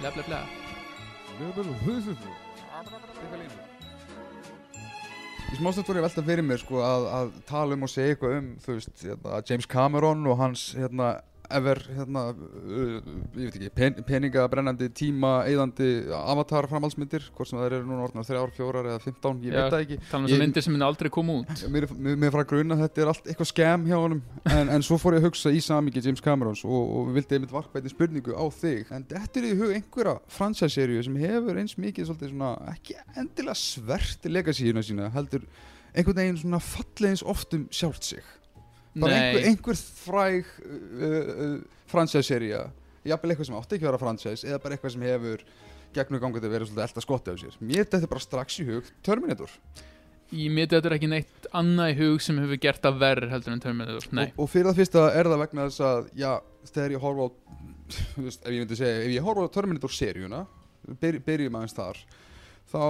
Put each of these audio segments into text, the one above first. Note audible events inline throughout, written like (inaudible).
bla bla bla. Í smástund voru ég velta fyrir mér sko að, að tala um og segja eitthvað um veist, hérna, James Cameron og hans hérna, ever hérna, uh, ég veit ekki, pen, peningabrennandi tíma, eðandi avatar framhaldsmyndir, hvort sem það eru núna orðnar þrjár, fjórar eða 15, ég Já, veit það ekki. um Ég- þessar myndir sem myndi aldrei koma út. Mér, mér, mér fara að gruna að þetta er allt eitthvað skam hjá honum en, en svo fór ég að hugsa í samingi James Camerons og, og vildi einmitt varpa einnig spurningu á þig. En þetta er í hug einhverja franchise-seríu sem hefur eins mikið svona ekki endilega svert legacyina sína heldur einhvern veginn svona fallið eins oft um sjálft sig bara einhver, einhver fræg uh, uh, franchise-sería jafnvel eitthvað sem átti ekki að vera franchise eða bara eitthvað sem hefur gegnum gangandi verið svolítið elda skotti af sér. Mér þetta bara strax í hug Terminator. Ég myndi að þetta er ekki neitt annað í hug sem hefur gert það verð heldur en Terminator og, og fyrir það fyrsta er það vegna þess að já, þegar ég horfa á (laughs) ef ég myndi segja, ef ég horfa á Terminator seríuna byr, byrjum aðeins þar þá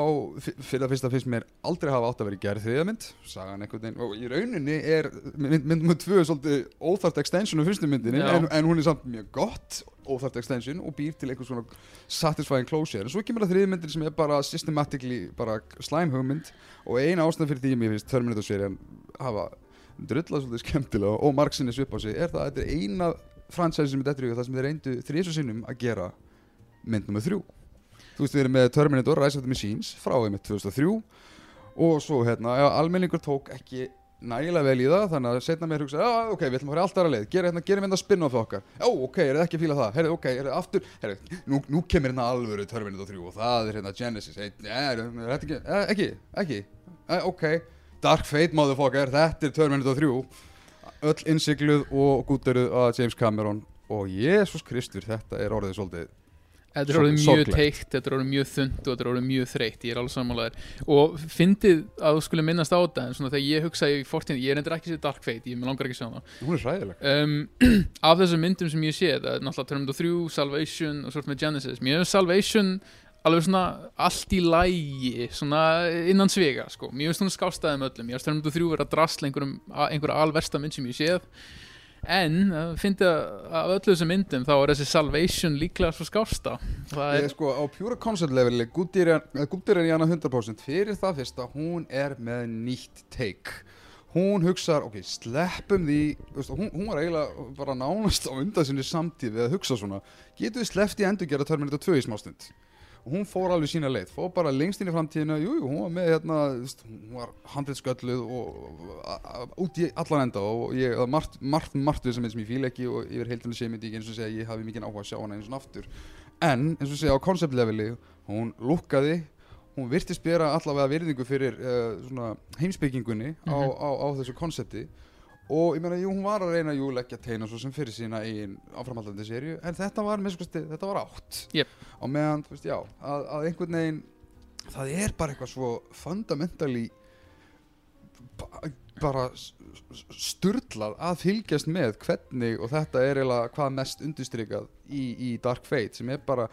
fyrir það fyrsta finnst mér aldrei hafa átt að vera í gerð þriða mynd sagan einhvern veginn, og í rauninni er mynd, með tvö svolítið óþart extension á fyrstu myndinni, en, en hún er samt mjög gott óþart extension og býr til einhvers svona satisfying closure, en svo kemur það þriða myndin sem er bara systematically, bara slæm hugmynd og eina ástæðan fyrir því að mér finnst Terminator serían hafa drullað svolítið skemmtilega og margsinni svip á sig er það að þetta er eina franchise sem er dettur í hug, það sem þeir reyndu þrísu sinnum að gera mynd nummer þrjú þú veist við erum með Terminator Rise of the Machines frá einmitt 2003 og svo hérna, almenningur tók ekki nægilega vel í það þannig að setna mér hugsa, já ok, við ætlum að fara í allt aðra leið. Hérna, gerum hérna spin-off okkar. Já ok, er það ekki að fíla það, herri ok, er það aftur? Herri, nú, nú kemur hérna alvöru Terminator 3 og það er hérna Genesis hey, er, þetta ekki, eh, ekki, ekki? Eh, ok, Dark Fate motherfucker þetta er Terminator 3 öll innsikluð og gúteruð að James Cameron. Og Jésús Kristur þetta er orðið svolítið þetta er orðið mjög teikt þetta er orðið mjög þund og þetta er orðið mjög þreytt ég er alveg sammálaðir og fyndið að þú skulle minnast á þetta en svona þegar ég hugsa í fortíðin ég er endur ekki sér Dark Fate, ég langar ekki að sjá hana. Hún er hræðileg. Um, (clears throat) af þessum myndum sem ég sé það er náttúrulega Terminator 3, Salvation og svort með Genesis. Mér hefur Salvation alveg svona allt í lægi svona innan svega sko. Mér finnst hún skástaðið með öllum. Ég finnst Terminator 3 vera að drasla einhverja alversta mynd sem ég séð en uh, fyndi að af öllu þessum myndum þá er þessi Salvation líklega svo skásta. Það Ég er, sko á pure concept leveli gúttir er í hana 100% fyrir það fyrst að hún er með nýtt take. Hún hugsar, ok, sleppum því veist, hún, hún var eiginlega bara nánast á undan sinni samtíð við að hugsa svona. Getum við sleppt í endur gera Terminator 2 í smástund hún fór alveg sína leið fór bara lengst inn í framtíðina, jú, jú, hún var með hérna, hún var handritsgölluð og út í allan enda og ég, er margt, margt, margt við sem sem ég fíl ekki og yfir heildinu sé myndi ég eins og segja að ég hafi mikið áhuga að sjá hana eins og aftur en eins og segja á concept leveli hún lukkaði hún virtist bera allavega virðingu fyrir uh, svona heimsbyggingunni á, Mhm. á, á þessu konsepti og ég meina, jú, hún var að reyna jú, leggja teina svo sem fyrir sína eigin áframhaldandi serju, en þetta var, með skosti, þetta var átt Jep. á meðan, þú veist, já, að, að einhvern veginn það er bara eitthvað svo fundamentally ba- bara s- s- sturlað að fylgjast með hvernig og þetta er eiginlega hvað mest undirstrykað í, í Dark Fate sem er bara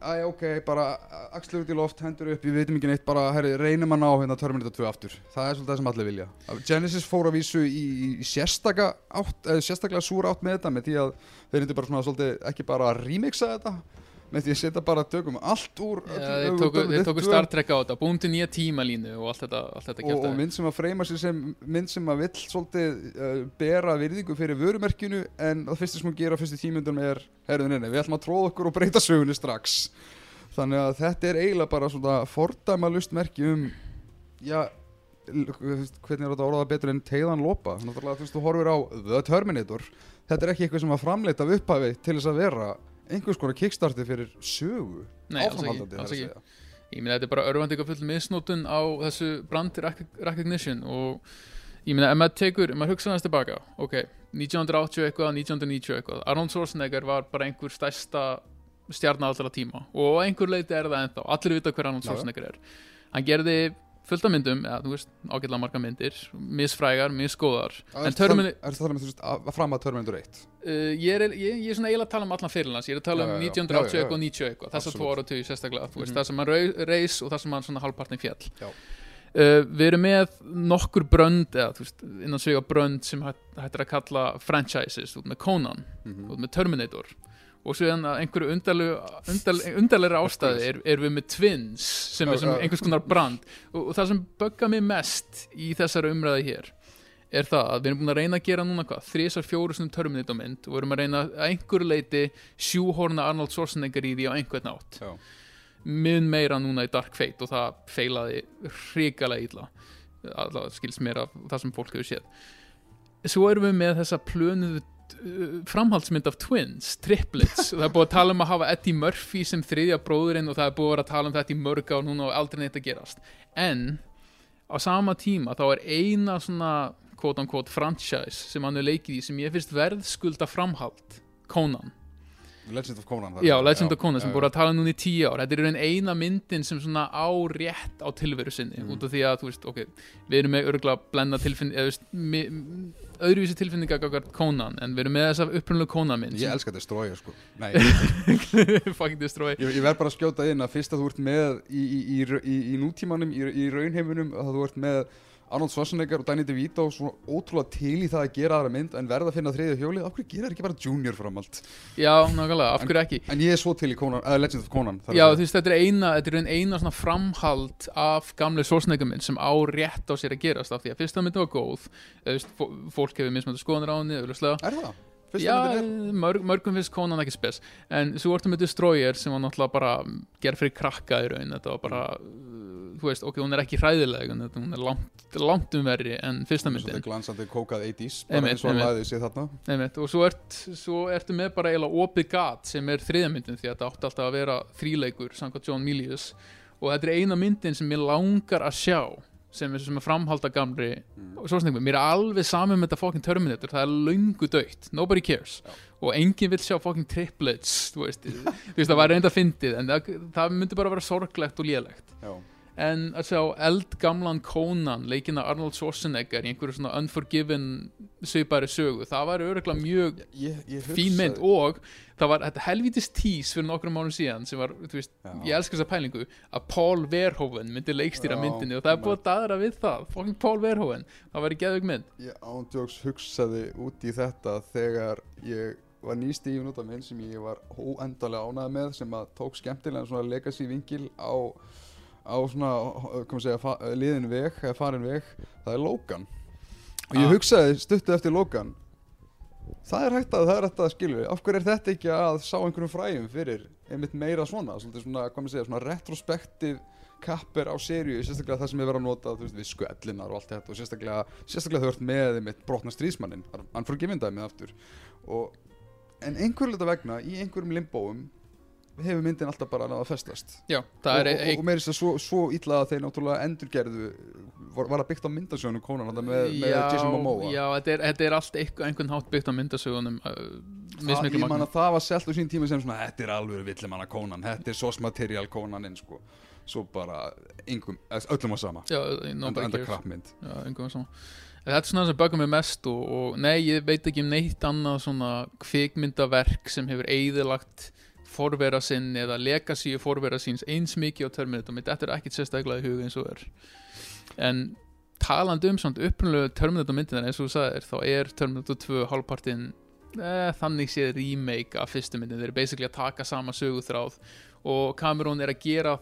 Æ, ok, bara axlur út í loft, hendur upp, við veitum ekki neitt, bara, herri, reynum að ná hérna Terminator 2 aftur. Það er svolítið það sem allir vilja. Genesis fór að vísu í, í sérstaka átt, sérstaklega súra átt með þetta, með því að þeir reyndu bara svona svolítið, ekki bara að remixa þetta, því að setja bara tökum allt úr ja, öllum- þeir tóku, þeir tóku Star Trek á þetta búin til nýja tímalínu og allt þetta, allt þetta og, og mynd sem að freyma sér sem mynd sem að vill svolítið uh, bera virðingu fyrir vörumerkinu en það fyrsta sem hún gera fyrstu tímundum er herðin inni, við ætlum að tróða okkur og breyta sögunni strax. Þannig að þetta er eiginlega bara svona fordæmalust merki um já hvernig er þetta orðað betur en tegðan lopa? Náttúrulega, þú veist, þú horfir á The Terminator. Þetta er ekki eitthvað sem var framleitt af upphafi til þess að vera einhvers konar kickstarti fyrir sögu Nei, alls ekki, alls ekki. ég meina þetta er bara örvandika full misnótun á þessu brand rec- recognition og ég meina ef maður tekur, ef maður hugsa hans tilbaka ok, 1980 eitthvað, 1990 eitthvað Arnold Schwarzenegger var bara einhver stærsta stjarnar allra tíma og einhver leiti er það ennþá, allir vita hver Arnold. Schwarzenegger er hann gerði fullt af myndum, eða þú veist ágætlega marga myndir, misfrægar, misgóðar. Er það að tala með þú veist að- fram að Terminator 1 Uh, ég, er, ég, ég er svona eiginlega að tala um allan fyrirlands ég er að tala um já, já. 1980 Já, já, eitthvað og 90 eitthvað. Þessar tvo ára sérstaklega, þú veist, Mhm. það sem hann reis og það sem hann svona halvpartin fjall uh, við erum með nokkur brönd eða þú veist, innan svega brönd sem hætt, hætt er að kalla franchises. Út með Conan, Mhm. út með Terminator og svo að einhverju undarlega undarlega ástæði er, er við með Twins sem er sem einhvers konar brand. Og, og það sem böggar mig mest í þessari umræði hér er það að við erum búin að reyna að gera núna hvað? Þrísar fjóru sem Terminator mynd og við erum að reyna að einhverju leiti sjúhorna Arnold Schwarzenegger í því á einhvern Já. mun meira núna í Dark Fate og það feilaði hrikalega illa. Allavega skilst mér af það sem fólk hefur séð. Svo erum við með þessa plönuðu framhaldsmynd af twins, triplets. Og það er búið að tala um að hafa Eddie Murphy sem þriðja bróðurinn og það er búið að vera að tala um þetta í mörg ár núna og aldrei neitt að gerast. En á sama tíma þá er eina svona quote unquote franchise sem hann er leikið í sem ég finnst verðskulda framhald Conan Legend of Conan Já, Legend of Conan sem já, búið að tala núna í tíu ár. Þetta er raun eina myndin sem svona á rétt á tilveru sinni Mhm. út af því að, þú veist, ok, við erum með örgulega blenda tilfinn, öðruvísi tilfinninga gagart Conan en við erum með þessa upprunnulega Conan mynd Ég elska Destroyer sko. Nei, (laughs) Fucking destroy ég, ég verð bara að skjóta inn að fyrst að þú ert með í, í, í, í, í nútímanum, í, í raunheiminum að þú ert með Arnold Schwarzenegger og Danny DeVito svona ótrúlega til í það að gera aðra mynd en verða að finna þriðja hjólið, af hverju gera þær ekki bara Junior framhald? Já, nákvæmlega, af hverju ekki? En ég er svo til í Conan, uh, Legend of Conan Já, þú veist, þetta er eina, þetta er ein eina svona framhald af gamle sósneiguminn sem á rétt á sér að gerast af því að fyrsta myndi var góð, veist, fó- fólk hefur mismöndu skoðanir á henni, auðvitað Er það? Já, myndin mörg, mörgum finnst konan ekki spes. En svo ertu með Destroyer sem var náttúrulega bara gerð fyrir krakka í raun. Þetta var bara, þú veist, ok, hún er ekki hræðileg Hún er langt, langt umverri en fyrsta myndin. glansandi kókað 80s bara Einmitt, eins og hann laðið sér þarna. Einmitt, Og svo, ert, svo ertu með bara eiginlega opið gat sem er þriðja myndin Því að þetta átti alltaf að vera þríleikur samkvæmt John Milius. Og þetta er eina myndin sem ég langar að sjá sem er, sem er framhalda gamri Mm. og svo sningum, mér er alveg saman með þetta fucking Terminator, það er löngu dögt nobody cares, Já. og enginn vil sjá fucking triplets, þú veist þú veist, það var reynda fyndið, en það, það myndi bara vera sorglegt og lélegt. Já, en að sjá eldgamlan Conan leikina Arnold Schwarzenegger í einhverju svona Unforgiven svipari sögu, það var öruglega mjög ég, ég fín mynd og það var þetta helvítist tís fyrir nokkrum mánu síðan sem var, þú veist, Já. ég elska þessa pælingu að Paul Verhoeven myndi leikstýra Já, myndinni og það er búið að daðra við það fucking Paul Verhoeven, það var í geðvig mynd Ég ándjóks hugsaði út í þetta þegar ég var nýstífin út af minn sem ég var óendalega ánægð með sem að tók skemmtilega svona legacy vingil á, á svona, kom að segja, liðin veg, eða farin veg, það er Logan. Og ég Ah. hugsaði stuttu eftir Logan, það er hægt að, það er hægt að skilja, af hverju er þetta ekki að sá einhverjum fræjum fyrir einmitt meira svona, svona, hvað maður segja, svona retrospektiv kapper á seríu, sérstaklega það sem er verið að nota, þú veist, við sköellinar og allt þetta og sérstaklega, sérstaklega þau ert með einmitt brotna stríðsmannin, hann fór gefindæmið aftur og, en einhverju hluta vegna, í einhverjum limbóum hefur myndin alltaf bara náða að festast. Já, það og, er og, og meira þess að svo, svo illa að þeir náttúrulega endurgerðu var, var að byggt á myndasjónu konan með, með já, Jason Momoa? já, þetta er, þetta er allt eitthvað, einhvern hátt byggt á myndasögunum uh, Það, ég man að það var selt á sín tíma sem svona þetta er alveg villimanna konan, þetta er source material konaninn sko. Svo bara yngum, öllum var sama. Já, enda, enda cares. krappmynd já, einhvern sama. En Þetta er svona það sem bögum mig mest og, og nei, ég veit ekki um neitt annað svona kvikmyndaverk sem hefur eigðilagt forvera sinn eða legacy forvera síns eins mikið á Terminator mitt, þetta er ekkit sérstaklega í huga eins og er. En talandi um svona upprunalegu Terminator myndina eins og þú sagðir, þá er Terminator 2 hálfpartinn eh, þannig séð remake af fyrstu myndin, þeir eru basically að taka sama söguþráð og Cameron er að gera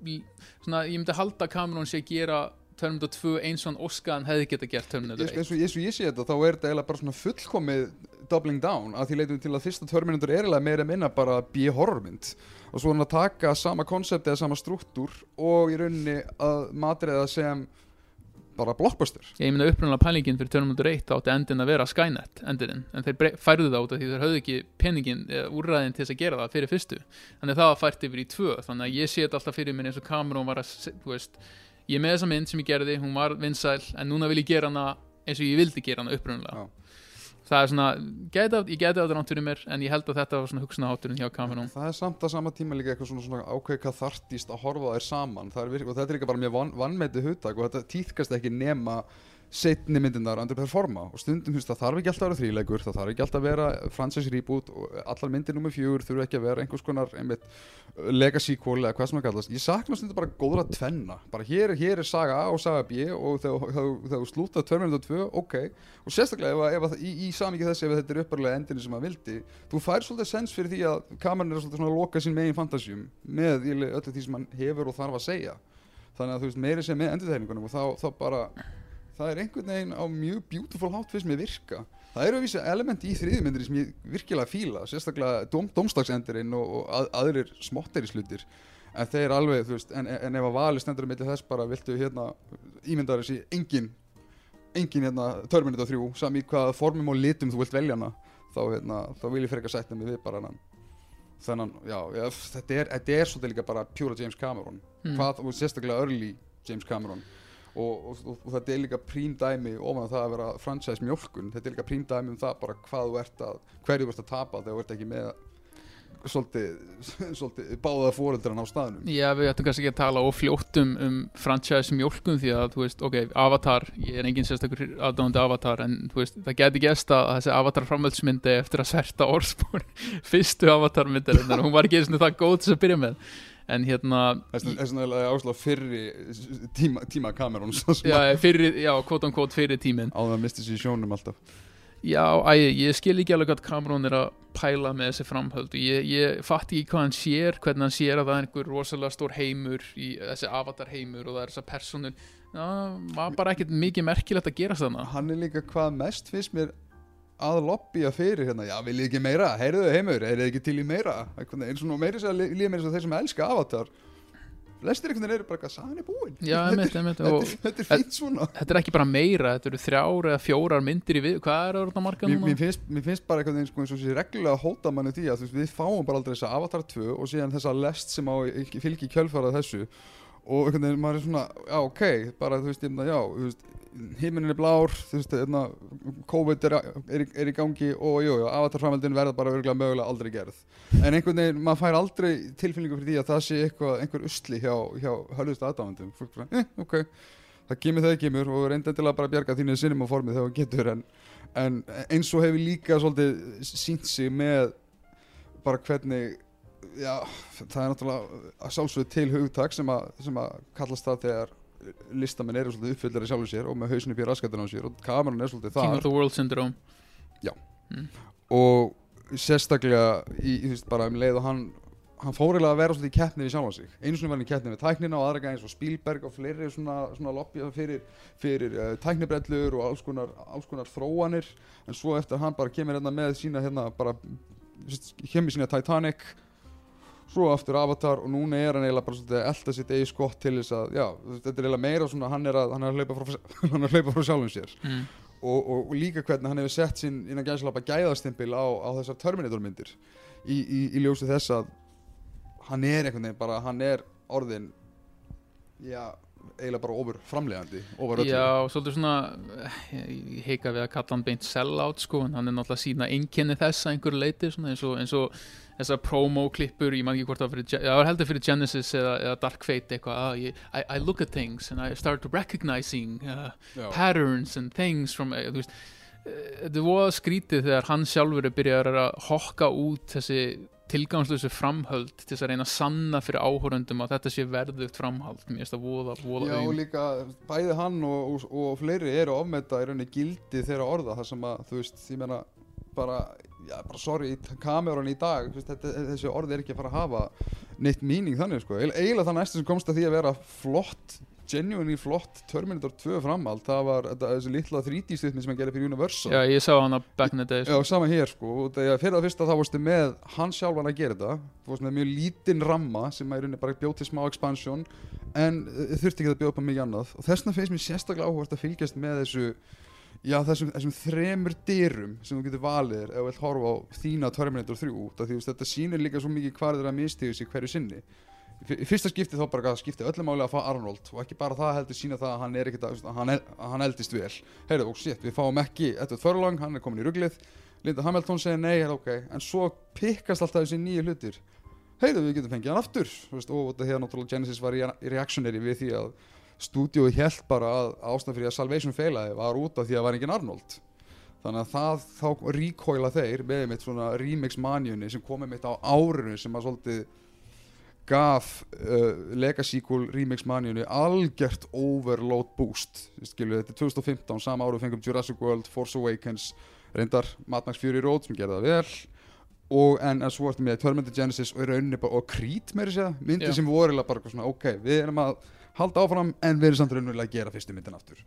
svona, ég myndi halda Cameron sé að gera Terminator 2 eins og hann Óskan hefði geta gert Terminator Ég, 1 eins, og, og ég sé þetta þá er þetta eiginlega bara svona fullkomið doubling down að því leitum til að fyrsta Terminator er eiginlega meira minna bara B-horrormynd og svo hann að taka sama koncept eða sama struktúr og í rauninni að matriða sem bara blockbuster. Ég myndi upprunalega pælingin fyrir Terminator 1 átti endin að vera Skynet endurinn. En þeir færðu það út af því þeir höfðu ekki peningin eða úrræðin til þess að gera það fyrir fyrstu. Að það fært yfir í tvö þannig að ég sé þetta alltaf fyrir mér eins og Cameron var að veist, ég er með þessa mynd sem ég gerði hún var vinsæl en núna vil ég gera hana eins og ég vildi gera hana upprunalega Já. það er svona, á- ég geti á þetta fyrir mér en ég held að þetta var svona hugsunahátturinn hjá Cameron. Það er samt að sama tíma líka eitthvað svona, svona ákveð hvað þartist að horfa þær saman. Það er virk, og þetta er líka bara mjög van, vannmetið hugtak og þetta týðkast ekki nema setni myndindar underperforma og stundum þú veist, það þarf ekki alltaf að vera þríleikur það þarf ekki alltaf að vera franchise reboot og allar myndir nummer fjögur þurfa ekki að vera einhvers konar einmitt legacy sequel eða hvað sem það kallast. Ég sakna stundum bara góðra tvenna. Bara hér, hér er saga A og saga B og þegar þú slúta Terminator 2 ok, og sérstaklega ef, að- að- í, í samíki þessi ef þetta er upparlega endinu sem maður vildi þú fær svolítið sens fyrir því að kameran er svolítið svona að loka sín megin fantasjum með öllu því sem hann hefur og þarf að segja. Þannig að þú veist meiri sem með endurtegningunum og þá, þá bara það er einhvern veginn á mjög beautiful hátt fyrst með virka. Það eru að vísa element í þriðmyndir sem ég virkilega fíla sérstaklega dom, domstagsendurinn og, og að, aðrir smottir í slutir en þeir alveg, þú veist, en, en ef að vali stendur um milli þess bara, viltu hérna ímyndar þessi engin engin hérna Terminator 3, sami í hvaða formum og litum þú vilt velja hana þá, hérna, þá vil ég frekar sætta mig við bara hennan þennan, já, já þetta, er, er svolítið líka bara pure James Cameron. Mm. hvað, og sérstaklega early James Cameron og, og, og, og þetta er líka prím dæmi ofan það að vera franchise mjólkun. Þetta er líka prím dæmi um það bara hvað þú ert að hverju þú ert að tapa þegar þú ert ekki með svolítið, (laughs) svolítið báða fóreldrarna á staðnum. Já, við ættum kannski ekki að tala ofljótt um, franchise mjólkum því að, þú veist, ok, Avatar, ég er engin sérstakur aðdáðandi Avatar, en veist, það geti gæst að þessi Avatar framhaldsmyndi eftir að sverta orðspor (laughs) fyrstu Avatar myndar, hún var ekki eins og það góð til að byrja með, en hérna, þess vegna er áslá fyrri tíma, tíma sem já, fyrir, já, quote on quote fyrir tíminn. á það að misti sér sjónum alltaf. Já, æ, ég skil ekki alveg hvað Cameron er að pæla með þessi framhöld og ég, ég fatt ekki hvað hann sér, hvernig hann sér að það er einhver rosalega stór heimur í þessi avatar heimur og það er þessar personur það var bara ekkert mikið merkilegt að gera þannig hann er líka hvað mest finnst mér að lobbya fyrir hérna, já viljið ekki meira, heyrðu heimur, heyrðu ekki til í meira? Eins og meiri sér að líða meira og þeir sem elska Avatar. Flestir einhvern veginn eru bara eitthvað, sagan er búin. Já, (laughs) einmitt, einmitt, þetta, er- þetta er fínt svona. þetta er ekki bara meira, þetta eru þrjár eða fjórar myndir í við, hvað er það marga mér, mér, finnst, mér finnst bara einhvern veginn sko, eins og þessi reglulega hóta manni því að við fáum bara aldrei þessa Avatar 2 og síðan þessa lest sem á fylgi kjölfarað þessu og einhvern veginn maður er svona, já ok bara þú veist, meina, já, þú veist himinin er blár, þú veist, hérna, COVID er, er, er í gangi og jú, jú, Avatar framhaldin verða bara örgulega mögulega aldrei gerð. En einhvern veginn, maður fær aldrei tilfinningu fyrir því að það sé eitthvað, einhver usli hjá, hjá hölðust aðdáðandum fólk bara, eh, ok, það kemur þegar kemur og reynda til að bara bjarga þínu sinum á formið þegar þú getur. En, en eins og hefur líka svolítið sínt sig með bara hvernig já, það er náttúrulega að sjálfsögðu til hugtak sem að, sem að kallast það þegar listamenn eru svolítið uppfyllir í sjálfu sér og með hausinu í raskatinn á sér og kameran er svolítið King þar. of the World Syndrome. Og sérstaklega í, þú veist, bara um leið og hann hann fór eiginlega að vera svolítið í keppni við sjálfan sig. Einu svona var hann í keppni við tæknina og aðra gæði eins og Spielberg og fleiri svona, svona lobby fyrir, fyrir uh, tæknibrellur og alls konar, alls konar þróanir. En svo eftir hann bara kemur hérna með sína hérna bara kemur sína Titanic svo aftur Avatar og núna er hann eiginlega bara að elda sitt eigi skott til þess að já, þetta er eiginlega meira svona hann er að, hann er að hlaupa frá, (laughs) hann er að hlaupa frá sjálfum sér. Mm. og, og, og líka hvernig hann hefur sett sín innan gæðslapa gæðastimpil á, á þessar Terminator myndir. Í, í, í ljósi þess að hann er einhvern veginn bara, hann er orðin já, eiginlega bara ofur framlegandi ofur öllu. Já, svolítið svona ég heika við að kalla hann beint sell-out sko, en hann er náttúrulega sína einkenni þess að einhverju leiti, svona, eins, og, eins og þessar promo-klippur, ég man ekki hvort það var það var heldur fyrir Genesis eða, eða Dark Fate eitthvað, ah, I, I look at things and I start recognizing uh, patterns and things from, eh, þú veist eh, þetta var skrítið þegar hann sjálfur er byrjar að hokka út þessi tilgangslösu framhöld til þess að reyna að sanna fyrir áhórundum að þetta sé verðugt framhald mér finnst það voða, voða Já, aum. líka bæði hann og, og, og fleiri eru ofmeta í rauninni gildi þeirra orða þar sem að, þú veist, ég meina bara, já, bara sorry, kameran í dag veist, þetta, þessi orð er ekki að fara að hafa neitt meaning þannig, sko. Eiginlega það næstu sem komst að því að vera flott genuinely flott Terminator 2 framhald það var þetta, þessi litla 3D-stutni sem hann gerði fyrir Universal. Já, ég sá hana back in the day sko. Já, sama hér sko, fyrir það fyrsta þá varstu með hann sjálfan að gera þetta þú varst með mjög lítinn ramma sem að rauninni bara bjóð til smá expansion en uh, þurfti ekki að bjóða upp á mikið annað. Og þess vegna finnst mér sérstaklega áhugast að fylgjast með þessu já, þessum, þessum þremur dyrum sem þú getur valið þér ef þú vilt horfa á þína Terminator 3 út af því þetta sýnir líka svo mikið hvað þeir að mistiðu sig hverju sinni. Í fyr- í fyrsta skipti þá bara skipti öllu máli að fá Arnold og ekki bara það heldur sína það að hann er ekkit að, hann, el, hann eldist vel. Heyrðu, og shit, við fáum ekki Edward Furlong, hann er komin í ruglið. Linda Hamilton segir nei, er ok en svo pikkast alltaf þessi nýju hlutir. Heyrðu, við getum fengið hann aftur og þetta hefða náttúrulega Genesis var í, reactionary við því að stúdíói held bara að ástæðan fyrir að Salvation feilaði var út af því að það var engin Arnold. Þannig að það, þá ríkóila þeir með mitt svona remix manjunni sem komið mitt á árinu sem að svolítið gaf uh, Legacy-kúl remix manjunni algjört overload boost. Skilu, þetta er 2015, sama áru fengum Jurassic World, Force Awakens reyndar Mad Max Fury Road sem gerði það vel. Og en, en svo ertu með Terminator Genesis og, í rauninni bara- og Creed meira sér myndir Já. sem voru bara svona ok, við erum að halda áfram en við erum samt raunverulega að gera fyrstu myndin aftur.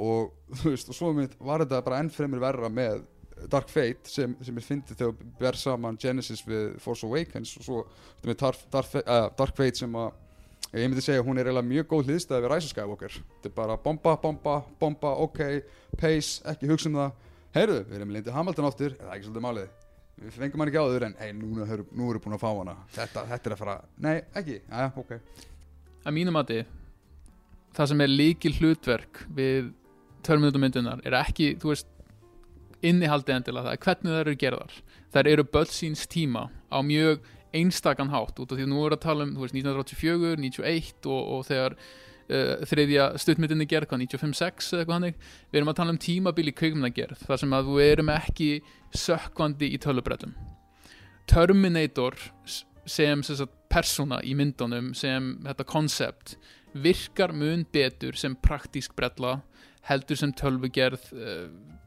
Og þú veist, og svo mynd var þetta bara enn fremur verra með Dark Fate sem, sem ég fyndi þegar þú ber saman Genesis við Force Awakens og svo Dark, Dark, uh, Dark Fate sem að ég myndi segja hún er eiginlega mjög góð hliðstæði við Rise of Skywalker. Þetta er bara bomba, bomba, bomba, ok pace, ekki hugsa um það. Heyrðu, við erum Lindy Hamilton áttur það er ekki svolítið málið? Við fengum hann ekki áður en hey, höfum, nú erum við búin að fá hana. Þetta, þetta er að fara, nei, ekki, aðja, ok að mínu mati það sem er líkil hlutverk við törminutumyndunar er ekki, þú veist innihaldið endilega, það er hvernig þær eru gerðar. Þær eru börn síns tíma á mjög einstakann hátt út af því að nú er að tala um, veist, 1984, 91 og, og þegar uh, þriðja stuttmyndinni gerð, hvað, 95-6 eða eitthvað hannig, við erum að tala um tímabil í kveikmyndagerð, þar sem að við erum ekki sökkvandi í tölubrettum Terminator sem, sem sagt, persóna í myndunum sem þetta koncept virkar mun betur sem praktísk brella heldur sem tölvugerð uh,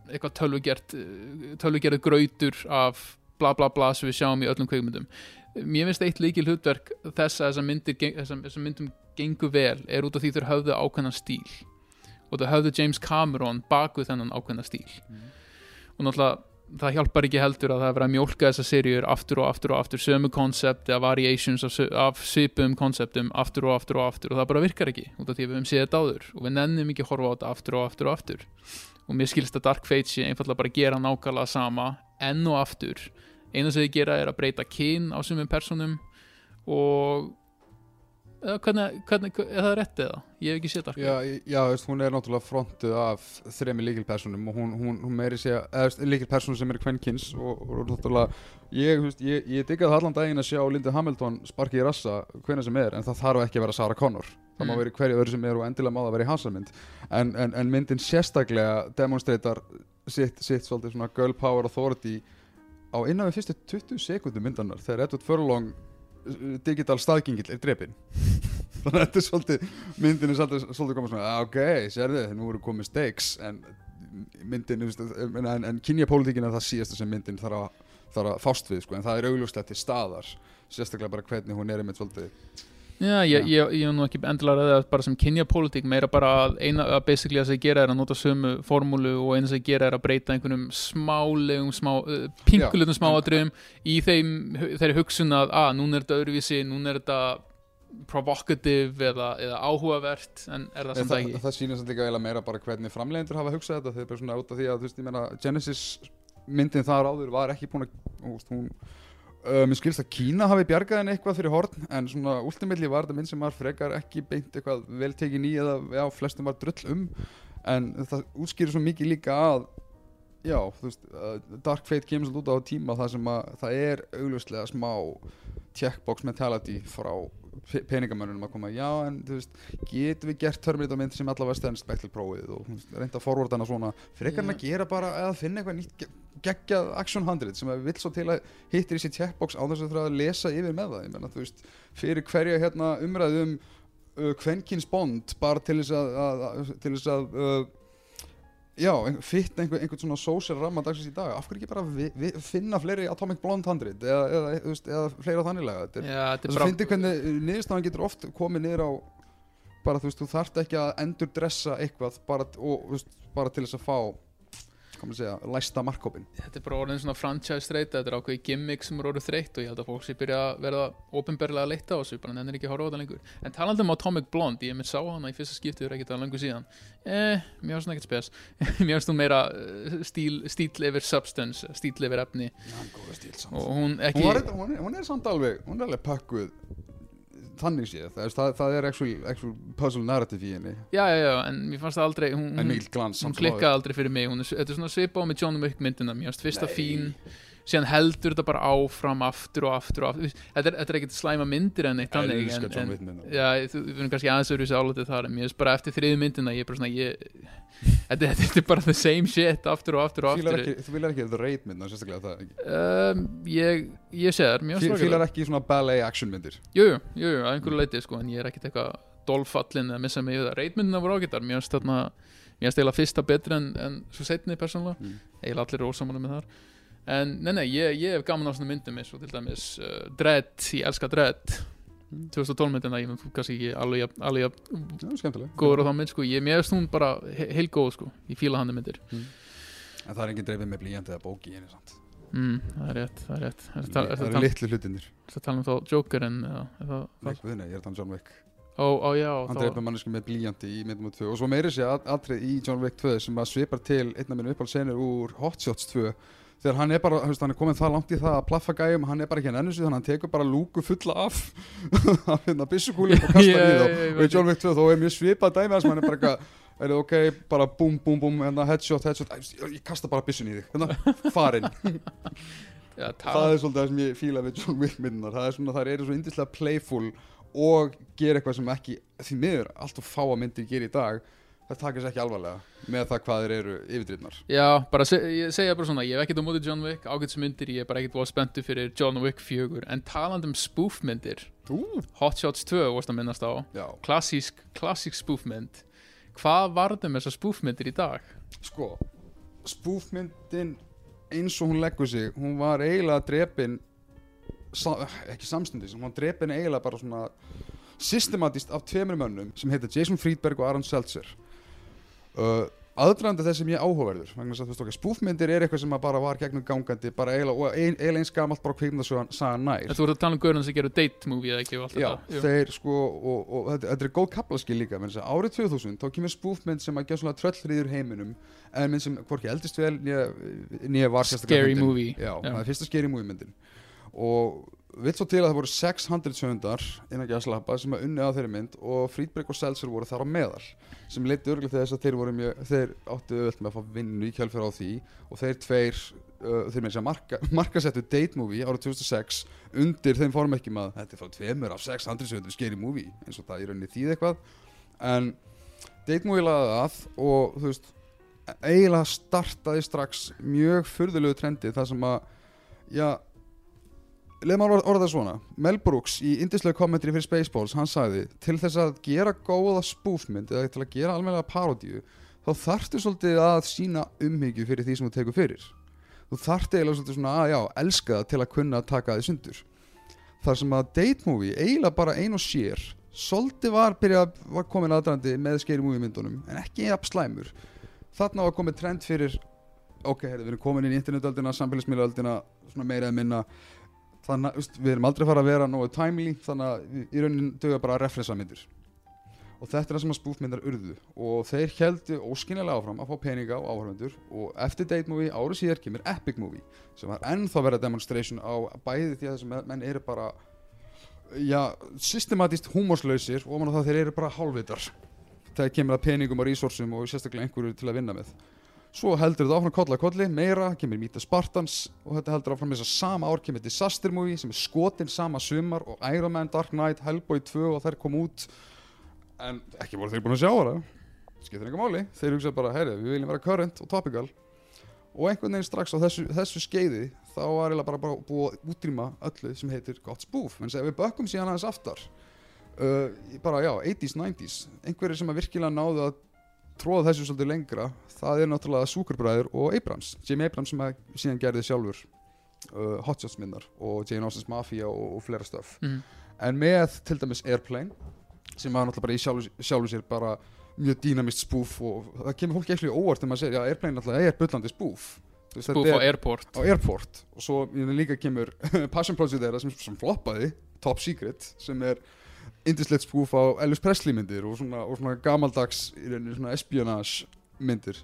eitthvað tölvugerð uh, tölvugerð grautur af bla bla bla sem við sjáum í öllum kveikmyndum mér finnst eitt líkil hlutverk þess að þessar myndir þessar þessar myndum gengur vel er út af því þau höfðu ákveðna stíl. Og þau höfðu James Cameron bak við þennan ákveðna stíl. Og náttúrulega það hjálpar ekki heldur að það er verið að mjólka þessar seríur aftur og aftur og aftur sömu koncept eða variations af, af svipum konceptum aftur og aftur og aftur og það bara virkar ekki út af því að við höfum séð þetta áður og við nennum ekki að horfa á þetta aftur og aftur og aftur. Og mér skilst að Dark Fate sé einfallega bara að gera nákvæmlega sama enn og aftur. Eina sem þið gera er að breyta kyn á sumum personum og hvernig, hvernig, er það rétt eða? Ég hef ekki séð Dark Fate Já, já, veist, hún er náttúrulega frontuð af þremi líkilpersonum og hún, hún, hún meiri segja, eða líkilpersonum sem er kvenkins og, og náttúrulega ég, veist, ég, ég diggaði allan daginn að sjá Linda Hamilton sparki í rassa hvena sem er en það þarf ekki að vera Sarah Connor það má Mm. vera í hverju öðru sem er og endilega má það vera í hansarmynd en, en, en myndin sérstaklega demonstreitar sitt, sitt svolítið svona girl power authority á innan við fyrstu 20 sekundum myndanar þegar Edward Furlong digital staðgengill er drepinn. (laughs) Þannig að þetta er svolítið myndin er svolítið, komið svona "Ah, ok, sérðu, nú eru komið stakes. En myndin, en, en, en kynjapólitíkin er það síðasta sem myndin þarf að, þarf að fást við, sko, en það er augljóslega til staðar. Sérstaklega bara hvernig hún er einmitt svolítið Já, ég, ég, ég er nú ekki endilega ræðið bara sem kynjapólitík, meira bara að eina að basically að það gera er að nota sömu formúlu og eina sem gera er að breyta einhvernum smálegum, smá, uh, pinkulegum smáadröfum í þeim, þeirri hugsun að að núna er þetta öðruvísi, núna er þetta provocative eða, eða áhugavert en er það það, samt það, ekki. það sýnir samt líka meira bara hvernig framleiðendur hafa hugsað þetta þeir eru bara svona út af því að þú veist, ég meina Genesis myndin þar áður var ekki búin að þú veist, hún Uh, mér skilst að Kína hafi bjargað henni eitthvað fyrir horn en svona ultimately var þetta mynd sem var frekar ekki beint eitthvað vel tekin í eða já, flestum var drull um en það útskýrir svo mikið líka að já, þú veist, uh, Dark Fate kemur svolítið út á tíma þar sem að það er augljóslega smá checkbox mentality frá pe- peningamönnunum að koma, já en þú veist getum við gert Terminator mynd sem allavega stendst spektil prófið og reynda að forvarta hana svona frekar en að gera bara eða finna eitthvað nýtt geggjað action 100 sem að vill svo til að hittir í sér checkbox á þess að þurfa að lesa yfir með það. Menna þú veist, fyrir hverja hérna umræðu um uh, kvenkins bond bara til þess að, að, að til þess að uh, já, ein- fitt einhver, einhvern svona social ramma dagsins í dag, af hverju ekki bara vi, vi, finna fleiri Atomic Blonde 100 eða, eða, þú veist, eða fleira að bara fyndi hvernig niðurstaðan getur oft komið niður á bara þú veist, þú þarft ekki að endur dressa eitthvað bara, og, þú veist, bara til þess að fá komið að segja, læsta markkópin þetta er bara orðin svona franchise streyta þetta er ákveði gimmick sem er orðið þreytt og ég held að fólk sé byrja að verða ofinberlega að leita á þessu bara nennir ekki að horfa á þetta lengur. En talandi um Atomic Blonde, ég mitt sá hana í fyrsta skiptið er ekkert að lengur síðan. Eh, mér finnst hún ekkert spes. (laughs) Mér finnst hún meira uh, stíl, stíl yfir substance, stíl yfir efni góða stíl samt. Og hún ekki hún, var, eitthvað- hún, hún er samt alveg, hún er alveg pökkuð þannig séð, það, það, það er actual, actual puzzle narrative í henni. Já, já, já, en mér fannst það aldrei hún, hún, hún klikkaði aldrei fyrir mig. Hún er, þetta er svona svipa á með John Wick myndina. Mér finnst fyrsta fín síðan heldur þetta bara áfram aftur og aftur og aftur. Þetta er, þetta er ekkert slæma myndir en eitt Elska en, en, myndir. já, þú við erum kannski aðeins öðru sér álítið þar en mér finnst bara eftir þriðu myndina ég er bara svona ég, þetta, þetta er bara the same shit aftur og aftur og Fílar aftur. ekki, þú vilar ekki The Raid mynda, sérstaklega það ekki? Um, ég, ég sé þar, mjög Fí- slagir Fílar ekki svona ballet action myndir? Jú, jú, jú, jú, að einhverju leiti sko, en ég er ekkert eitthvað dolfallin eða missa mig við það. Reitmyndina voru ágættar mér finnst þarna mér finnst eiginlega fyrsta betri en, en svo setni persónulega. Mm. eiginlega allir er ósamála með þar en nei, nei, ég, ég hef gaman á svona myndum eins og til dæmis uh, Dredd, ég elska Dredd. Mm. 2012 myndina, ég þú kannski ekki alveg, alveg skemmtileg. góður á þá mynd sko, ég, finnst hún bara he heil góð sko, ég fíla hann myndir. En það er engin dreifið með blíjandi eða bóki í henni samt. Mm, það er rétt, það er rétt. Er Það það eru litlu hlutinir að tala um þá Jokerinn Nei, guðni, ég er þann John Wick. Ó, ó já, Hann þá, dreifið mannesku með blíjandi í myndum 2 Og svo meiri sé atrið í John Wick 2 sem að svipar til einna minn uppáld senur úr Hot Shots 2 Þegar hann er bara, veist, hann er komin það langt í það að plaffa gæjum Hann er bara ekki að nennu sig þannig að hann tekur bara lúku fulla af (laughs) Af hérna byssukúli og kastar Já, í (laughs) þá. ég Og í John Wick 2 þá er mjög svipað dæmi þar sem hann er bara eitthvað Er það ok, bara búm, búm, búm, hérna headshot, headshot Æ, Ég kasta bara byssun í þig, hérna, farin (laughs) já, það er svolítið það sem ég fíla við John Wick myndunar það er svona, það eru svo indislega playful og gera eitthvað sem ekki því miður, allt og fáa myndir gera í dag það takast ekki alvarlega með það hvað þeir eru yfirdrifnar. Já, bara se ég segja bara svona, ég hef ekkert á móti John Wick, ágætsmyndir, ég er bara ekkert búið spenntu fyrir John Wick 4, en talandi um spoofmyndir, Hot Shots 2 vorst að minnast á, já, klassísk, klassísk spoofmynd, hvað varðum þessar spoofmyndir í dag? sko spoofmyndin eins og hún leggur sig hún var eiginlega drepin sa, ekki samstundis, hún var drepin eiginlega bara svona systematíst af tveimur mönnum sem heita Jason Friedberg og Aaron Seltzer uh, aðdraðandi þess sem ég er áhugaverður vegna þess að þú veist okkar spúfmyndir er eitthvað sem bara var gegnum gangandi bara eiginlega, ein, eins gamalt bara kvikmyndasagan nær En þú ert að tala um gaurinn sem gerur date movie eða ekki og allt Já, þetta? Jú. þeir sko og, og þetta, þetta er góð kaplaskil líka menn, þess að árið 2000 þá kemur spúfmynd sem að gera svona tröllriður heiminum en mynd sem hvorki eldist vel nýja var sérstaklega Scary fyndin. movie. Já, Já. fyrsta scary movie myndin og vill svo til að það voru 600 sögundar innan gæslappa sem að unni á þeirri mynd og Friedberg og Seltzer voru þar á meðal sem leiti örgulega til þess að þeir mjög þeir áttu öll með að fá vinnu í kjálfjör á því og þeir tveir uh, þeir með þess að marka, (laughs) markasettu date movie árið 2006 undir þeim formerkjum að þetta er frá tveimur af 600 sögundum scary movie eins og það í rauninni þýð eitthvað. En date movie laði að og þú veist eiginlega startaði strax mjög furðulegu trendi þar sem að já leið maður orða það svona. Mel Brooks í indislegu kommentri fyrir Spaceballs hann sagði til þess að gera góða spúfmynd eða til að gera almennilega parodíu þá þarftu svolítið að sína umhyggju fyrir því sem þú tekur fyrir. Þú þarftu eiginlega svolítið svona að já elska það til að kunna að taka því sundur. Þar sem að date movie eiginlega bara ein og sér svolítið var, byrja, var komin aðdrandi með scary movie myndunum en ekki jafn slæmur. Þarna var komið trend fyrir ok, heyrðu, við erum komin inn í internetöldina, samfélagsmiðlaöldina svona meira eða minna þannig að við erum aldrei fara að vera nógu timely þannig að í raunin döga bara að referensa myndir. Og þetta er það sem að spúfmyndar urðu. Og þeir heldu óskynlega áfram að fá peninga á áhörfundur og eftir date movie árið síðar kemur epic movie sem var ennþá verið demonstration á bæði því að þessi menn eru bara já, systematist húmorslausir og ofan á það þeir eru bara hálfvitar. Þegar kemur að peningum og resursum og sérstaklega einhverju til að vinna með svo heldur þetta áfram kolla kolli, meira kemur Mýta Spartans og þetta heldur áfram þess að sama ár kemur Disaster Movie sem er skotin sama sumar og Iron Man, Dark Knight, Hellboy 2 og þær kom út. En ekki voru þeir búin að sjá það skiptir einhver máli, þeir hugsa bara heyri, við viljum vera current og topical. Og einhvern veginn strax á þessu, þessu skeiði þá var eiginlega bara, bara búið að útrýma öllu sem heitir gott spoof. Menn segja við bökkum síðan aðeins aftar. Uh, bara já, 80s, 90s einhverjir sem að virkilega náðu að tróða þessu svolítið lengra það er náttúrulega Súkurbræður og Abrams. Jimmy Abrams sem að síðan gerði sjálfur uh, Hotshots myndar og Jane Austen's Mafia og, og fleira stöf. Mhm. en með til dæmis Airplane sem var náttúrulega bara í sjálfu, sjálfu sér bara mjög dýnamist spoof og það kemur fólki ekki óvart þegar maður segir já Airplane náttúrulega er bullandi spoof. Þú veist, þetta á Airport. á Airport. Og svo líka kemur (laughs) Passion Project þeirra sem, sem floppaði Top Secret sem er indislegt spoof á Elvis Presley myndir og svona, og svona gamaldags í svona espionage myndir.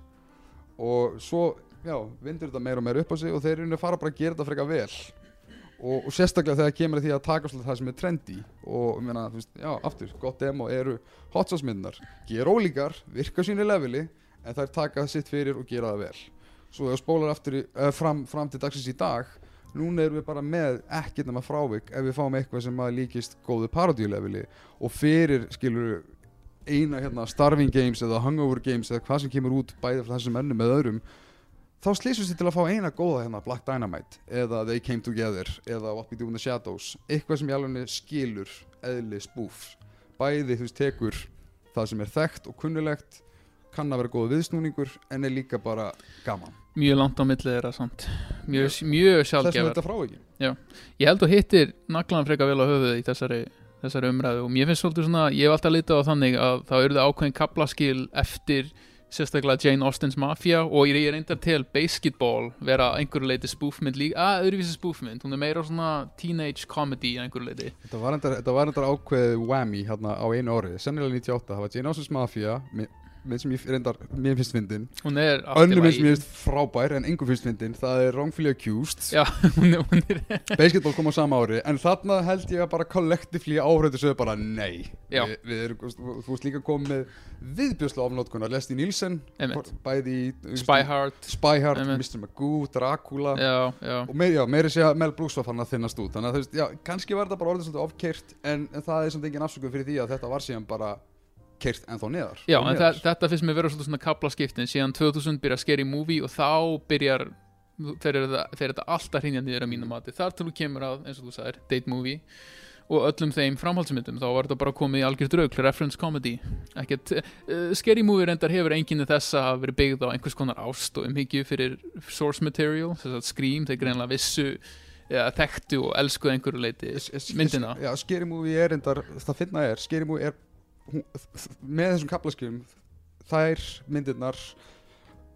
Og svo já, vindur þetta meira og meira upp á sig og þeir eru fara bara að gera þetta frekar vel. Og, og sérstaklega þegar kemur því að taka svolítið það sem er trendy. Og meina, þú veist, já, aftur, gott demo eru hot sauce myndar, gera ólíkar virka sínu leveli, en þær taka sitt fyrir og gera það vel. Svo þegar spólar aftur í, uh, fram, fram til dagsins í dag núna erum við bara með ekkert nema frávik ef við fáum eitthvað sem að líkist góðu parodíuleveli og fyrir skilur eina hérna Starving Games eða Hangover Games eða hvað sem kemur út bæði frá þessum ennum með öðrum þá slýsum við til að fá eina góða hérna Black Dynamite eða They Came Together eða What We Do in the Shadows. Eitthvað sem í alveg skilur eðli spúf bæði þú veist tekur það sem er þekkt og kunnulegt kann að vera góð viðsnúningur en er líka bara gaman. Mjög langt á millið þeirra samt. Mjög, mjög ekki ég held að hittir naglan frekar vel á höfuð í þessari, þessari umræðu og mér finnst svolítið svona, ég hef alltaf litið á þannig að það eru ákveðin kaplaskil eftir sérstaklega Jane Austen's Mafia og ég er reyndar til Basketball vera einhverju leiti spúfmynd líka, að öðruvísi spúfmynd hún er meira svona teenage comedy að einhverju leiti Þetta var endar ákveðið whammy hérna á einu orði, sennilega 98 það var Jane Austen's Mafia minn sem ég reyndar, mér finnst fyndin. Önnur minn sem ég finnst frábær en engum finnst fyndin. Það er Wrongfully Accused. Já, (laughs) hún er, hún er Basketball kom á sama ári en þarna held ég að bara kollektiflí áhrifðu sögðu bara nei. Já. við, við erum, þú veist líka komið með viðbjörslu ofnótkunar Leslie Nielsen bæði í Spy Hard Spy Hard, Einmitt. Mr. Magoo, Dracula Já, og meir, já, meiri sé að Mel Brooks var fann að þinnast út. Þannig að þú veist, já, kannski var þetta bara orðið svolítið ofkeirt en, en það er samt engin afsökuð fyrir því að þetta var síðan bara keirt ennþá neðar. Já en neðar. þe þetta finnst mér vera svolítið svona kaplaskiptin síðan 2000 byrja Scary Movie og þá byrjar fer þetta, alltaf hrinja niður að mínum mati. Þar til þú kemur að, eins og þú sagðir, date movie og öllum þeim framhaldsmyndum þá var þetta bara komið í algjör draug, reference comedy. Ekkert, uh, Scary Movie reyndar hefur enginni þess að hafa verið byggð á einhvers konar ást og umhyggju fyrir source material, þess að Scream, þeir greinlega vissu eða þekktu og elskuðu einhverju leiti myndina. Já, Scary Movie er endar, það finna er Scary Movie er hún, með þessum kaplaskjum þær myndirnar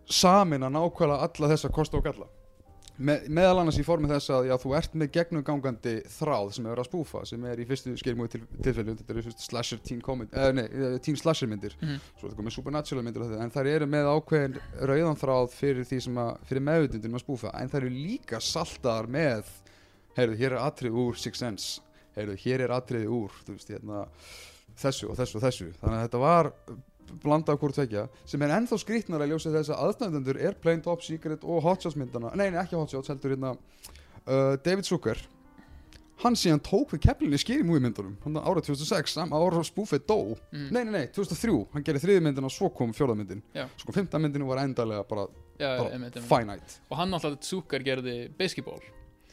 samin að nákvæmlega alla þessa kosta og galla. Me, meðal annars í formi þess að já, þú ert með gegnumgangandi þráð sem er að spúfa sem er í fyrstu Movie til, tilfellum þetta eru fyrstu slasher teen, comedy, eh, nei, eh, teen slasher myndir. Mhm. svo er þetta komið supernatural myndir þetta, en þær eru með ákveðin rauðan þráð fyrir fyrir meðutundin að spúfa, en þær eru líka saltaðar með heyrðu, hér er atrið úr Six Sense. Heyrðu, hér er atriði úr þú veist, hérna, þessu og þessu og þessu. Þannig að þetta var blanda af hvort tvekja sem er ennþá skrýtnar að ljósa þess að aðstæðendur er Plain Top Secret og Hot Shots myndana nei, nei, ekki Hot Shots, heldur hérna uh, David Zucker. Hann síðan tók við keflinni í Scary Movie myndunum hann árið 2006, sama ára og spúfið dó mm. nei, nei, nei, 2003, hann gerði þriði myndina og svo kom fjórða myndin. Já. svo kom fymta myndinu var endalega bara, já, bara finite. Og hann alltaf Zucker gerði basketball.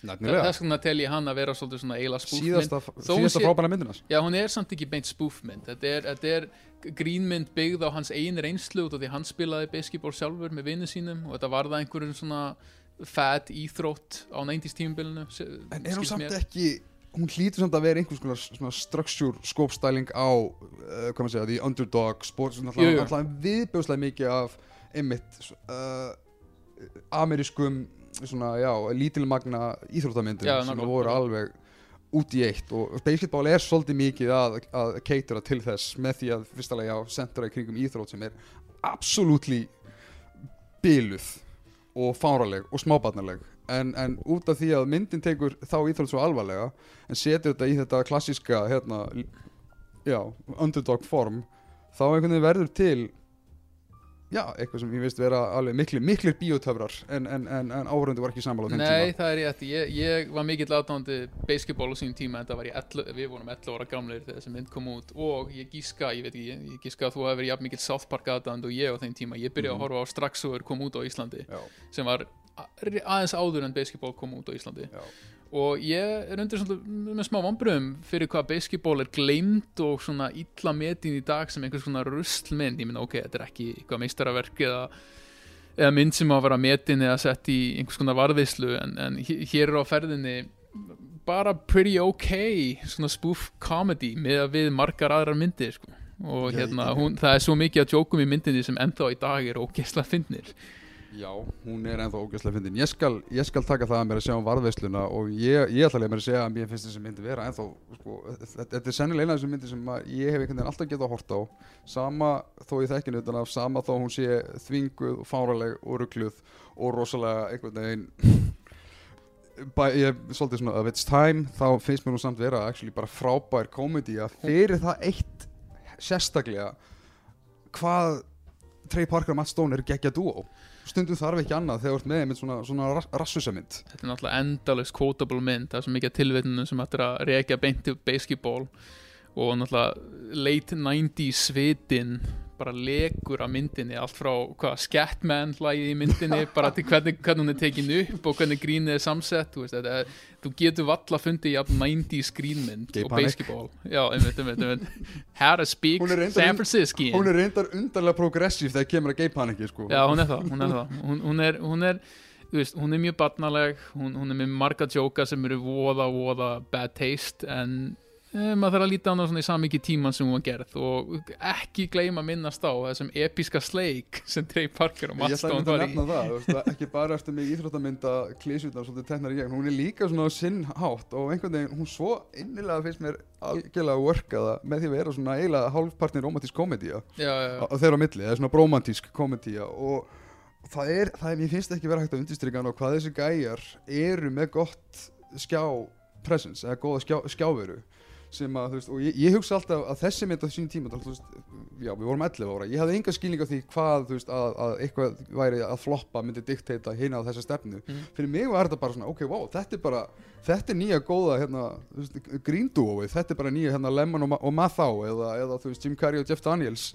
Þess vegna tel ég hann að vera svolítið svona eila spúfmynd síðasta, síðasta sé- frábæra myndina. Já hún er samt ekki beint spúfmynd þetta er, þetta er grínmynd byggð á hans einu reynslu út af því hann spilaði basketball sjálfur með vinnu sínum og þetta var það einhverjum svona fat íþrótt á 90s tímubilinu En er hún samt ekki hún hlýtur samt að vera einhvers konar svona structure skópstæling á uh, segja, the underdog sport viðbjóðslega mikið af einmitt uh, amerískum svona, já, lítilmagna íþróttamyndir sem nákvæmlega. voru alveg út í eitt og basketball er svolítið mikið að, að keitara til þess með því að fyrstulega já, sentra í kringum íþrótt sem er absolutely biluð og fáraleg og smábarnaleg en, en út af því að myndin tekur þá íþrótt svo alvarlega en setur þetta í þetta klassíska hérna, já, underdog form þá einhvern veginn verður til já, eitthvað sem ég veist vera alveg miklu, miklir bíotöfrar en, en, en, en áhörundu var ekki sammála á þeim Nei, tíma. það er rétt, ég, ég var mikill aðdándi basketball á sínum tíma en það var ég 11, við vorum 11 ára gamleir þegar þessi mynd kom út og ég gíska, ég veit ekki, ég gíska að þú hefur jafn mikill South Park aðdándi og ég á þeim tíma. Ég byrjaði Mhm. að horfa á strax og er kom út á Íslandi já, sem var aðeins áður en basketball kom út á Íslandi. Já, og ég er undir svona með smá vombriðum fyrir hvað basketball er gleimt og svona illa metin í dag sem einhvers svona ruslmynd ég minna ok, þetta er ekki eitthvað meistaraverk eða, eða mynd sem á að vera metin eða sett í einhvers konar varðislu en, en hér er á ferðinni bara pretty ok svona spoof comedy með að við margar aðrar myndir sko. og hérna, hún, það er svo mikið að jókum í myndinni sem ennþá í dag er ógeðslega fyndnir já, hún er ennþá ógæslega fyndin. Ég skal, ég skal taka það að mér að sjá um varðveisluna og ég, ég ætla að mér að segja að mér finnst þessi myndi vera ennþá sko, þetta, er sennilega eina af þessum myndi sem ég hef einhvern veginn alltaf getað að horta á. Sama þó ég þekkin utan af sama þó hún sé þvinguð og fáraleg og ruggluð og rosalega einhvern veginn (laughs) Bæ, ég er svolítið svona of its time þá finnst mér nú samt vera actually bara frábær komedi að fyrir það eitt sérstaklega hvað Trey Parker og Matt Stone eru geggja dúo stundum þarf ekki annað þegar þú ert með einmitt svona, svona rassusa mynd. Þetta er náttúrulega endalust quotable mynd það er svo mikið tilvitinu sem ættir að reykja beint til basketball og náttúrulega late 90s svitin bara legur af myndinni allt frá hvað Scatman hlæði í myndinni bara til hvernig, hvernig hún er tekin upp og hvernig grínið er samsett þú, veist, þetta þú getur valla fundið í að 90s grínmynd Gay og basketball. Já, einmitt, einmitt, einmitt. How to speak San Francisco hún er reyndar undarlega progressív þegar kemur að geipa hann ekki sko. Já, hún er það, hún er það. Hún, hún er, hún er, þú veist, hún er mjög barnaleg hún, hún er með marga jóka sem eru voða, voða bad taste en maður þarf að líta á hana í samiki tíman sem hún var gerð og ekki gleyma að minnast á þessum episka sleik sem Trey Parker og Ég Matt Stone að var í. nefna það, þú veist, að ekki bara eftir mig íþróttamynda klísutnar svolítið teknar í gegn, hún er líka svona á sinn hátt og einhvern veginn, hún svo innilega finnst mér algjörlega workaða með því að vera svona eiginlega hálfpartin romantísk já, á þeirra á milli, það er svona bromantísk komedía og það er, það er, mér finnst ekki vera hægt að og skjá presence, eða góða skjá, skjáveru sem að, þú veist, og ég, ég hugsa alltaf að þessi mynd á sín tíma, þú veist, já, við vorum 11 ára, ég hafði enga skilning á því hvað, þú veist, að, að eitthvað væri að floppa myndi diktata hina á þessa stefnu Mhm. fyrir mig var þetta bara svona, ok, wow, þetta er bara þetta er nýja góða, hérna, þú veist, gríndúóið, þetta er bara nýja, hérna, Lemon og, Ma og Mathau, eða, eða, þú veist, Jim Carrey og Jeff Daniels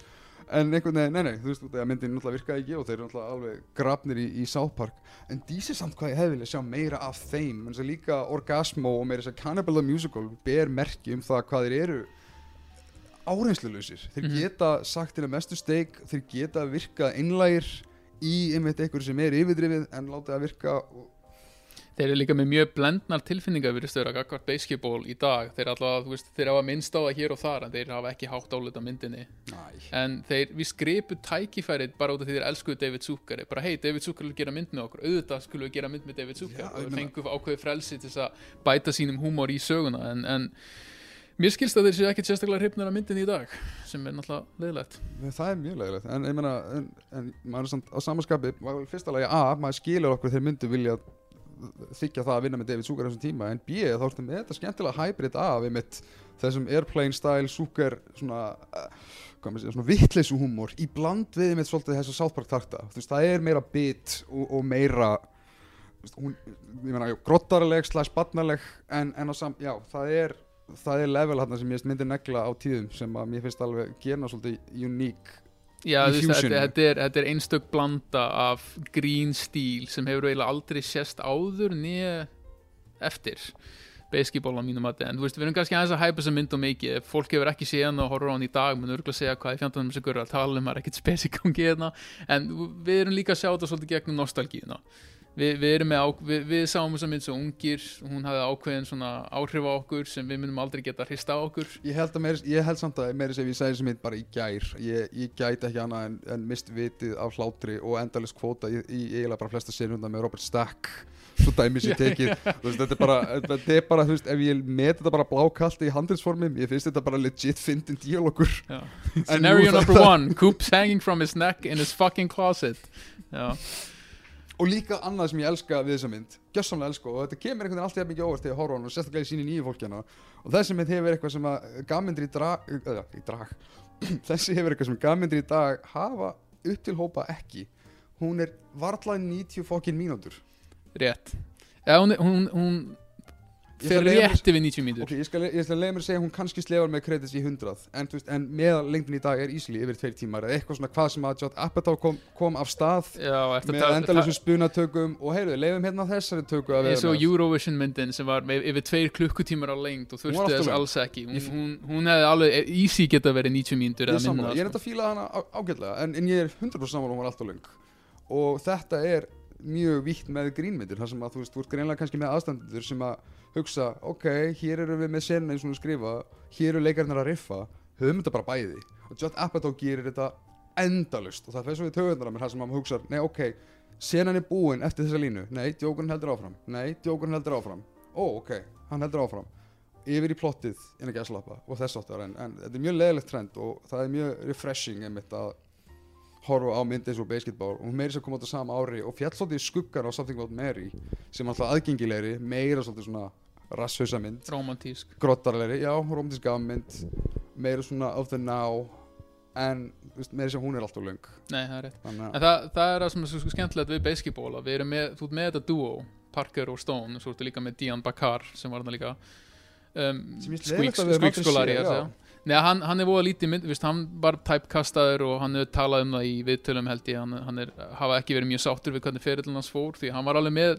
en einhvern veginn, nei, nei, þú veist, myndin náttúrulega virkaði ekki og þeir eru náttúrulega alveg grafnir í, í South Park. En dísi samt hvað ég hefði viljað sjá meira af þeim. En að líka Orgasmo og meira þess að Cannibal the Musical ber merki um það hvað þeir eru áreynslulausir. Þeir Mhm. geta sagt til að mestu steik þeir geta virkað innlægir í einmitt einhver sem er yfirdrifið en láta það virka og Þeir eru líka með mjög blendnar tilfinningar við stöður að gagvart basketball í dag. Þeir þú veist, þeir hafa minnst á það hér og þar en þeir hafa ekki hátt álut á myndinni. Næ. en þeir, við skripu tækifærið bara út af því þeir elskuðu David Zucker. Bara hei, David Zucker vil gera mynd með okkur. Auðvitað skulum við gera mynd með David Zucker. Já, og þeir fengu ákveði frelsi til að bæta sínum húmor í söguna. En, en mér skilst að þeir séu ekkert sérstaklega hrifnir af myndinni í dag sem er náttúrulega leiðilegt. Það er mjög leiðilegt. En ég samt á samanskapi fyrsta lagi A, maður skilur okkur þeir myndu vilja þykja það að vinna með David Zucker þessum tíma en B, þá ertu með þetta skemmtilega hybrid af einmitt þessum airplane style Zucker svona, uh, svona vittleysu húmor í bland við einmitt svolítið þessu South Park takta. Þú veist, það er meira bit og, og meira veist, hún, meina, já, grottarleg slags barnaleg en, en sam, já, það er það er level hérna sem ég myndir negla á tíðum sem að mér finnst alveg gera svolítið uník Já, þetta, er, er einstök blanda af grín stíl sem hefur eiginlega aldrei sést áður nýja eftir basketball á mínum mati. En þú veist, við erum kannski aðeins að hæpa þessa mynd og mikið. Fólk hefur ekki séð hann og horfður á hann í dag mun örgulega segja hvað í fjandanum sem görur að tala um það er ekkert spes í gangi hérna. En við erum líka að sjá þetta svolítið gegnum nostalgíuna við, við erum með á, við, við sáum þessa mynd svo ungir hún hafði ákveðin svona áhrif á okkur sem við munum aldrei geta hrista á okkur. Ég held, að meiri, ég held samt að meiri sem ég segi sem mitt bara í gær ég, ég gæti ekki annað en, en mist vitið af hlátri og endalist kvóta í, í eiginlega bara flesta sinunda með Robert Stack svo dæmi sér (laughs) tekið. Veist, þetta er bara, þetta er bara þú veist, ef ég met þetta bara blákallt í handelsformi ég finnst þetta bara legit fyndin díalogur (laughs) Scenario number one Coop's hanging from his neck in his fucking closet. Já, og líka annað sem ég elska við þessa mynd. Gjössamlega elska og þetta kemur einhvern veginn alltaf mikið óvart þegar ég horfa á hann og sérstaklega í síni nýju fólkjana og þessi mynd hefur eitthvað sem að gammyndir í drag, eða, í drag. (clears throat) Þessi hefur eitthvað sem gammyndir í dag hafa upp til hópa ekki. Hún er varla 90 fokkin mínútur. Rétt. Já, hún, hún, hún Ég fer ætla að leyfa mér- rétt yfir 90 mínútur ok, ég skal, ég leiða mér að segja hún kannski slefar með kredits í 100 en, veist, en meðal lengdin í dag er easily yfir tveir tímar eða eitthvað svona hvað sem að Judd Apatow kom, kom af stað Já, með að endalösu spunatökum og heyrðu, leiðum hérna þessari tökum að vera og með. Eurovision myndin sem var með, yfir tveir klukkutímar á lengd og þurfti þess alls ekki hún, Ég- hún, hún hefði alveg easy geta verið 90 mínútur Ég er ég er sko. þetta að fíla hana á- ágætlega en, en ég er 100% sammála hún var alltaf löng og þetta er mjög vítt með grínmyndir þar sem að þú veist, þú ert greinlega kannski með aðstandendur sem að hugsa, ok, hér erum við með sena eins og skrifa, hér eru leikarnir að riffa höfum þetta bara bæði. Og Judd Apatow gerir þetta endalust og það svo við tögundar að mér þar sem maður hugsa, nei ok senan er búin eftir þessa línu, nei, djókurinn heldur áfram. Nei, djókurinn heldur áfram. Ó, ok, hann heldur áfram. Yfir í plottið inn að gæslappa og þess áttar en, en þetta er mjög leðilegt trend og það er mjög refreshing einmitt að horfa á myndi eins og basketball. Og hún meiri sem kom átt á sama ári og fjall svolítið í skuggan á Something About Mary sem alltaf aðgengilegri, meira svolítið svona rasshausa mynd, romantísk grottarlegri já, romantísk mynd. Meira svona of the now en með þess að hún er alltaf löng. Nei, það er rétt. Þannig En að það, það er það sem er svo skemmtilegt við basketball við erum með, þú ert með þetta duo Parker og Stone, svo ertu líka með Dion Bakar sem var þarna líka um, Squeaks-skólari er Nei, hann, hann er voða lítið mynd, viðst, hann var typecastaður og hann hefur talað um það í viðtölum held ég, hann, hann er, hafa ekki verið mjög sáttur við hvernig ferillin hans fór, því hann var alveg með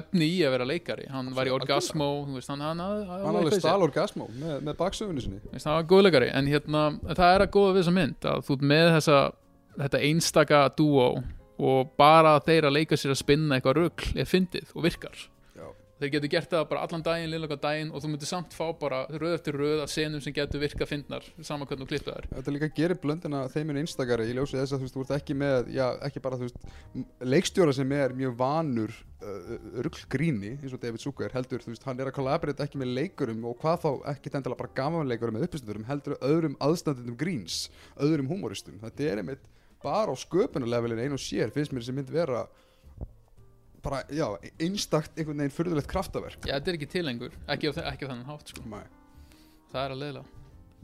efni í að vera leikari, hann var í. Orgasmo, veist, hann, hann, hann, hann alveg stal orgasmó með, með baksögunni sinni Veist, það var góðleikari en hérna, það er að góða við þessa mynd að þú með þessa, þetta einstaka dúó og bara þeir að leika sér að spinna eitthvað rugl er fyndið og virkar. Þeir getur gert það bara allan daginn, liðlega daginn og þú myndir samt fá bara röð eftir röð af senum sem getur virka fyndnar saman hvernig þú klippið þær Þetta líka gerir blöndina þeim en einstakari í ljósið þess að þú veist, þú ert ekki með, já, ekki bara, þú veist, leikstjóra sem er mjög vanur uh, rullgríni, eins og David Zucker, heldur, þú veist, hann er að collaborate ekki með leikurum og hvað þá ekki endilega bara gamanleikurum með uppistundurum, heldur öðrum aðstandundum gríns, öðrum humoristum. Þetta er einmitt bara á sköpunarlevelin ein og sér, finnst mér sem mynd vera bara, já, einstakt einhvern veginn furðulegt kraftaverk. Já, þetta er ekki til lengur, ekki á, þe- ekki á þannig hátt sko. Nei. það er að leiðilega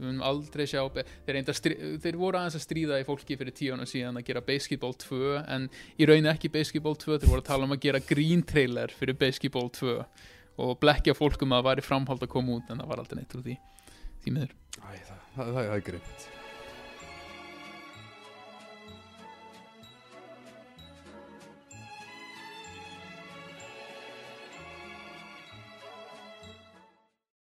við munum aldrei sjá be- þeir, reyndar strí, þeir voru aðeins að stríða í fólki fyrir tíu ára síðan að gera Basketball 2 en í rauninni ekki Basketball 2 þeir voru að tala um að gera green trailer fyrir Basketball 2 og blekja fólk um að það væri framhald að koma út en það var aldrei neitt úr því því miður Æ, það, það, það, það er grimt.